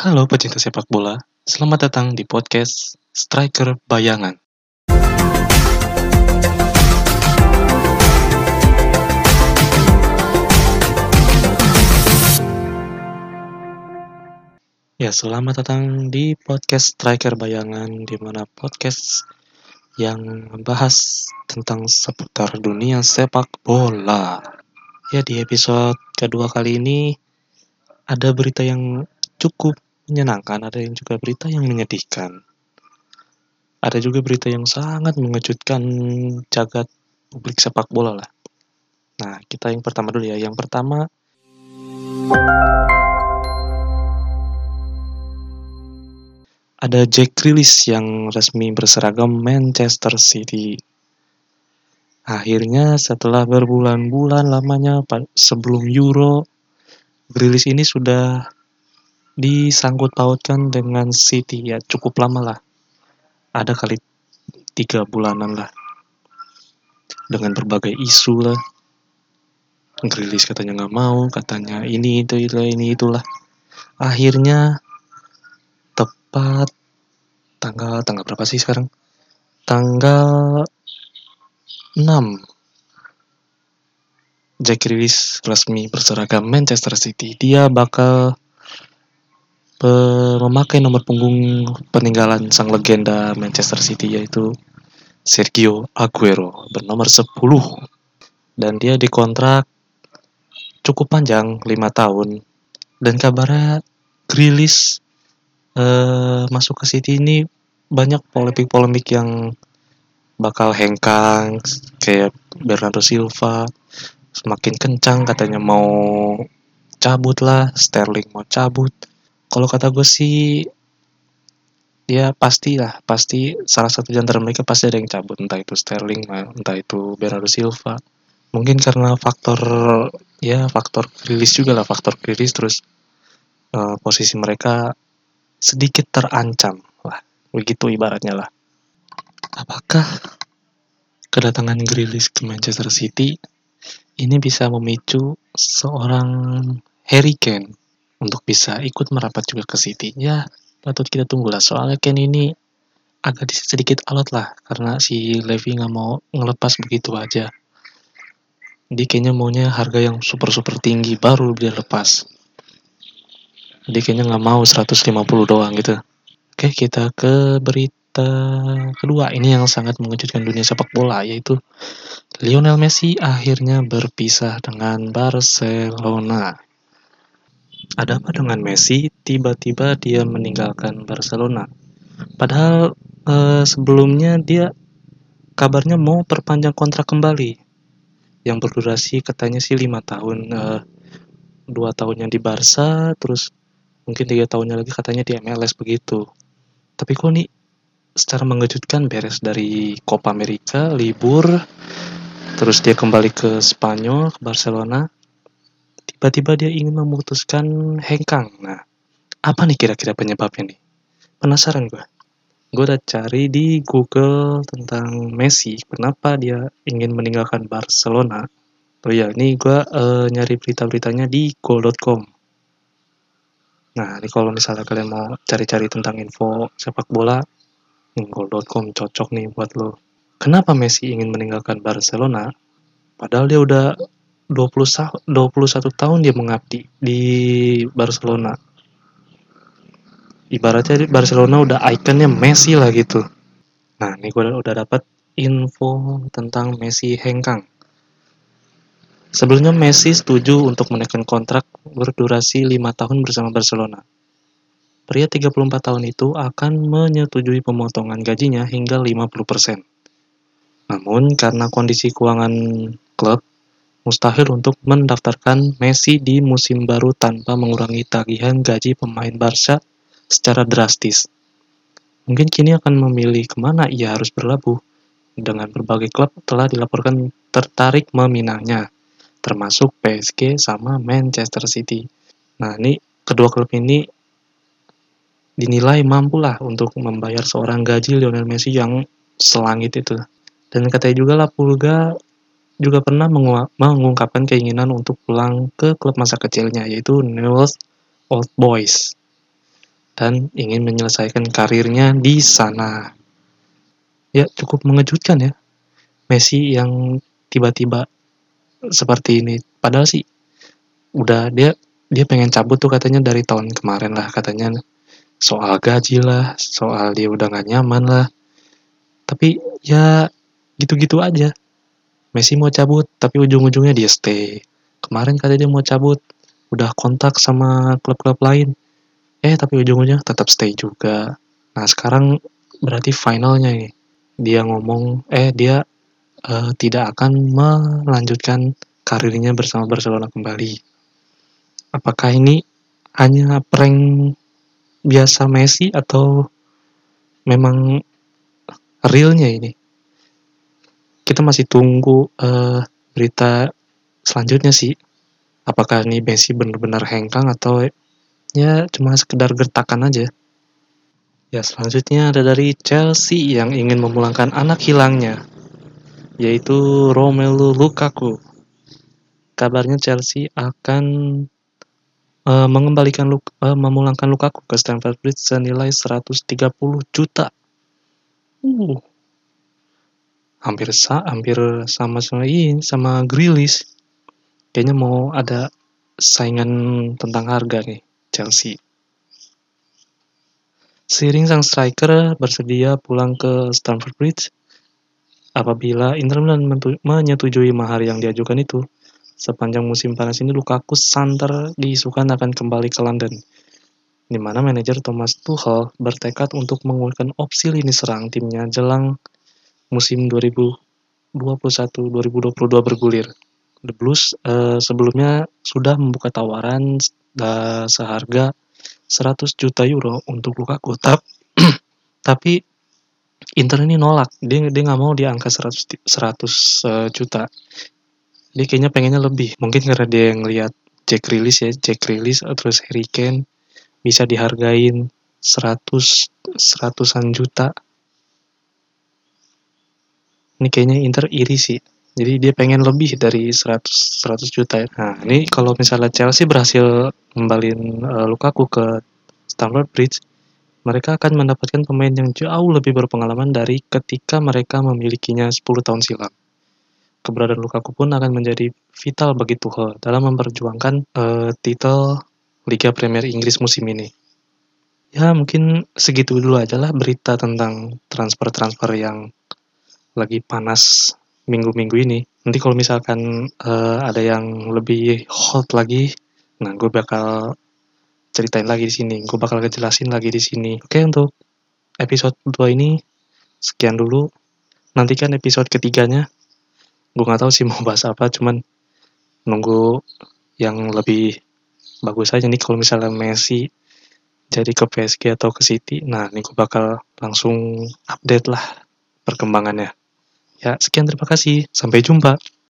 Halo pecinta sepak bola, selamat datang di podcast Striker Bayangan. Ya, selamat datang di podcast Striker Bayangan, di mana podcast yang membahas tentang seputar dunia sepak bola. Ya, di episode kedua kali ini ada berita yang cukup menyenangkan, ada yang juga berita yang menyedihkan. Ada juga berita yang sangat mengejutkan jagat publik sepak bola lah. Nah, kita yang pertama dulu ya. Yang pertama ada Jack Grealish yang resmi berseragam Manchester City. Akhirnya setelah berbulan-bulan lamanya sebelum Euro, Grealish ini sudah disangkut pautkan dengan City ya cukup lama lah. Ada kali tiga bulanan lah. Dengan berbagai isu lah. Grealish katanya nggak mau, katanya ini itu itu ini itulah. Akhirnya tepat tanggal tanggal berapa sih sekarang? Tanggal 6 Jack Grealish resmi berseragam Manchester City. Dia bakal memakai nomor punggung peninggalan sang legenda Manchester City yaitu Sergio Aguero bernomor 10 dan dia dikontrak cukup panjang 5 tahun. Dan kabarnya Grealish uh, masuk ke City ini banyak polemik-polemik yang bakal hengkang kayak Bernardo Silva semakin kencang katanya mau cabut lah Sterling mau cabut kalau kata gue sih ya pasti lah pasti salah satu antara mereka pasti ada yang cabut. Entah itu Sterling entah itu Bernardo Silva. Mungkin karena faktor ya faktor rilis juga lah faktor rilis. Terus uh, posisi mereka sedikit terancam lah begitu ibaratnya lah. Apakah kedatangan Grealish ke Manchester City ini bisa memicu seorang Harry Kane untuk bisa ikut merapat juga ke City. Ya patut kita tunggulah. Soalnya Kane ini agak sedikit alot lah karena si Levy nggak mau ngelepas begitu aja. Dia kayaknya maunya harga yang super super tinggi baru dia lepas. Dia kayaknya nggak mau 150 doang gitu. Oke kita ke berita kedua. Ini yang sangat mengejutkan dunia sepak bola yaitu Lionel Messi akhirnya berpisah dengan Barcelona ada apa dengan Messi? Tiba-tiba dia meninggalkan Barcelona. Padahal eh, sebelumnya dia kabarnya mau perpanjang kontrak kembali. Yang berdurasi katanya sih lima tahun eh, dua tahunnya di Barca terus mungkin tiga tahunnya lagi katanya di MLS begitu. Tapi kok nih secara mengejutkan beres dari Copa America libur terus dia kembali ke Spanyol ke Barcelona tiba-tiba dia ingin memutuskan hengkang. Nah apa nih kira-kira penyebabnya nih? Penasaran gue gue udah cari di Google tentang Messi. Kenapa dia ingin meninggalkan Barcelona? Oh ya ini gue uh, nyari berita-beritanya di goal.com Nah, ini kalau misalnya kalian mau cari-cari tentang info sepak bola, goal.com cocok nih buat lo. Kenapa Messi ingin meninggalkan Barcelona? Padahal dia udah 20, 21 tahun dia mengabdi di Barcelona. Ibaratnya di Barcelona udah ikonnya Messi lah gitu. Nah, ini gue udah dapat info tentang Messi hengkang. Sebelumnya Messi setuju untuk menaikkan kontrak berdurasi 5 tahun bersama Barcelona. Pria 34 tahun itu akan menyetujui pemotongan gajinya hingga 50%. Namun karena kondisi keuangan klub, mustahil untuk mendaftarkan Messi di musim baru tanpa mengurangi tagihan gaji pemain Barca secara drastis. Mungkin kini akan memilih ke mana ia harus berlabuh. Dengan berbagai klub telah dilaporkan tertarik meminangnya termasuk PSG sama Manchester City. Nah, ini kedua klub ini dinilai mampu lah untuk membayar seorang gaji Lionel Messi yang selangit itu. Dan katanya juga lah Pulga juga pernah mengungkapkan keinginan untuk pulang ke klub masa kecilnya yaitu Newell's Old Boys. dan ingin menyelesaikan karirnya di sana. Ya, cukup mengejutkan ya. Messi yang tiba-tiba seperti ini. Padahal sih udah dia dia pengen cabut tuh katanya dari tahun kemarin lah katanya soal gaji lah, soal dia udah gak nyaman lah. Tapi ya gitu-gitu aja. Messi mau cabut, tapi ujung-ujungnya dia stay. Kemarin katanya dia mau cabut, udah kontak sama klub-klub lain. Eh, tapi ujung-ujungnya tetap stay juga. Nah, sekarang berarti finalnya nih. Dia ngomong, eh dia uh, tidak akan melanjutkan karirnya bersama Barcelona kembali. Apakah ini hanya prank biasa Messi atau memang realnya ini? Kita masih tunggu uh, berita selanjutnya sih. Apakah ini Messi benar-benar hengkang atau ya cuma sekedar gertakan aja? Ya selanjutnya ada dari Chelsea yang ingin memulangkan anak hilangnya yaitu Romelu Lukaku. Kabarnya Chelsea akan uh, mengembalikan Luk uh, memulangkan Lukaku ke Stamford Bridge senilai 130 juta. Uh. Hampir sa hampir sama sama ini sama Grilis. Kayaknya mau ada saingan tentang harga nih Chelsea. Seiring sang striker bersedia pulang ke Stamford Bridge, Apabila Inter Milan menyetujui mahar yang diajukan itu, sepanjang musim panas ini Lukaku santer diisukan akan kembali ke London, di mana manajer Thomas Tuchel bertekad untuk menguatkan opsi lini serang timnya jelang musim 2021-2022 bergulir. The Blues uh, sebelumnya sudah membuka tawaran uh, seharga 100 juta euro untuk Lukaku, tapi Inter ini nolak. Dia dia nggak mau di angka 100 100 uh, juta. Dia kayaknya pengennya lebih. Mungkin karena dia yang lihat Jack Rilis ya Jack Rilis terus Harry Kane bisa dihargain 100 seratusan juta ini kayaknya Inter iri sih jadi dia pengen lebih dari 100 100 juta ya. nah ini kalau misalnya Chelsea berhasil kembaliin uh, Lukaku ke Stamford Bridge mereka akan mendapatkan pemain yang jauh lebih berpengalaman dari ketika mereka memilikinya 10 tahun silam. Keberadaan Lukaku pun akan menjadi vital bagi Tuchel dalam memperjuangkan uh, titel Liga Premier Inggris musim ini. Ya mungkin segitu dulu aja lah berita tentang transfer-transfer yang lagi panas minggu-minggu ini. Nanti kalau misalkan uh, ada yang lebih hot lagi, nah gue bakal ceritain lagi di sini. Gue bakal ngejelasin lagi di sini. Oke, untuk episode 2 ini sekian dulu. Nantikan episode ketiganya. Gue nggak tahu sih mau bahas apa, cuman nunggu yang lebih bagus aja nih kalau misalnya Messi jadi ke PSG atau ke City. Nah, ini gue bakal langsung update lah perkembangannya. Ya, sekian terima kasih. Sampai jumpa.